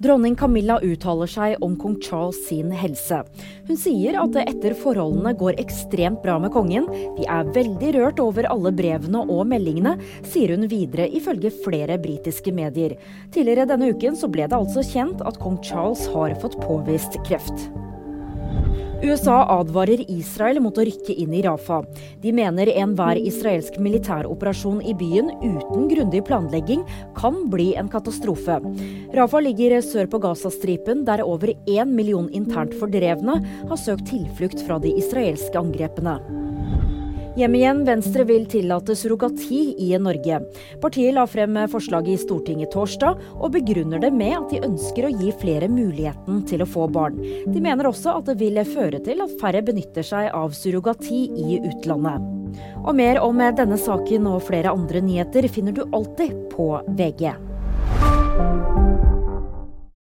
Dronning Camilla uttaler seg om kong Charles sin helse. Hun sier at det etter forholdene går ekstremt bra med kongen. Vi er veldig rørt over alle brevene og meldingene, sier hun videre ifølge flere britiske medier. Tidligere denne uken så ble det altså kjent at kong Charles har fått påvist kreft. USA advarer Israel mot å rykke inn i Rafah. De mener enhver israelsk militæroperasjon i byen uten grundig planlegging kan bli en katastrofe. Rafah ligger sør på Gazastripen, der over én million internt fordrevne har søkt tilflukt fra de israelske angrepene. Hjem igjen, Venstre vil tillate surrogati i Norge. Partiet la frem forslaget i Stortinget torsdag, og begrunner det med at de ønsker å gi flere muligheten til å få barn. De mener også at det vil føre til at færre benytter seg av surrogati i utlandet. Og mer om denne saken og flere andre nyheter finner du alltid på VG.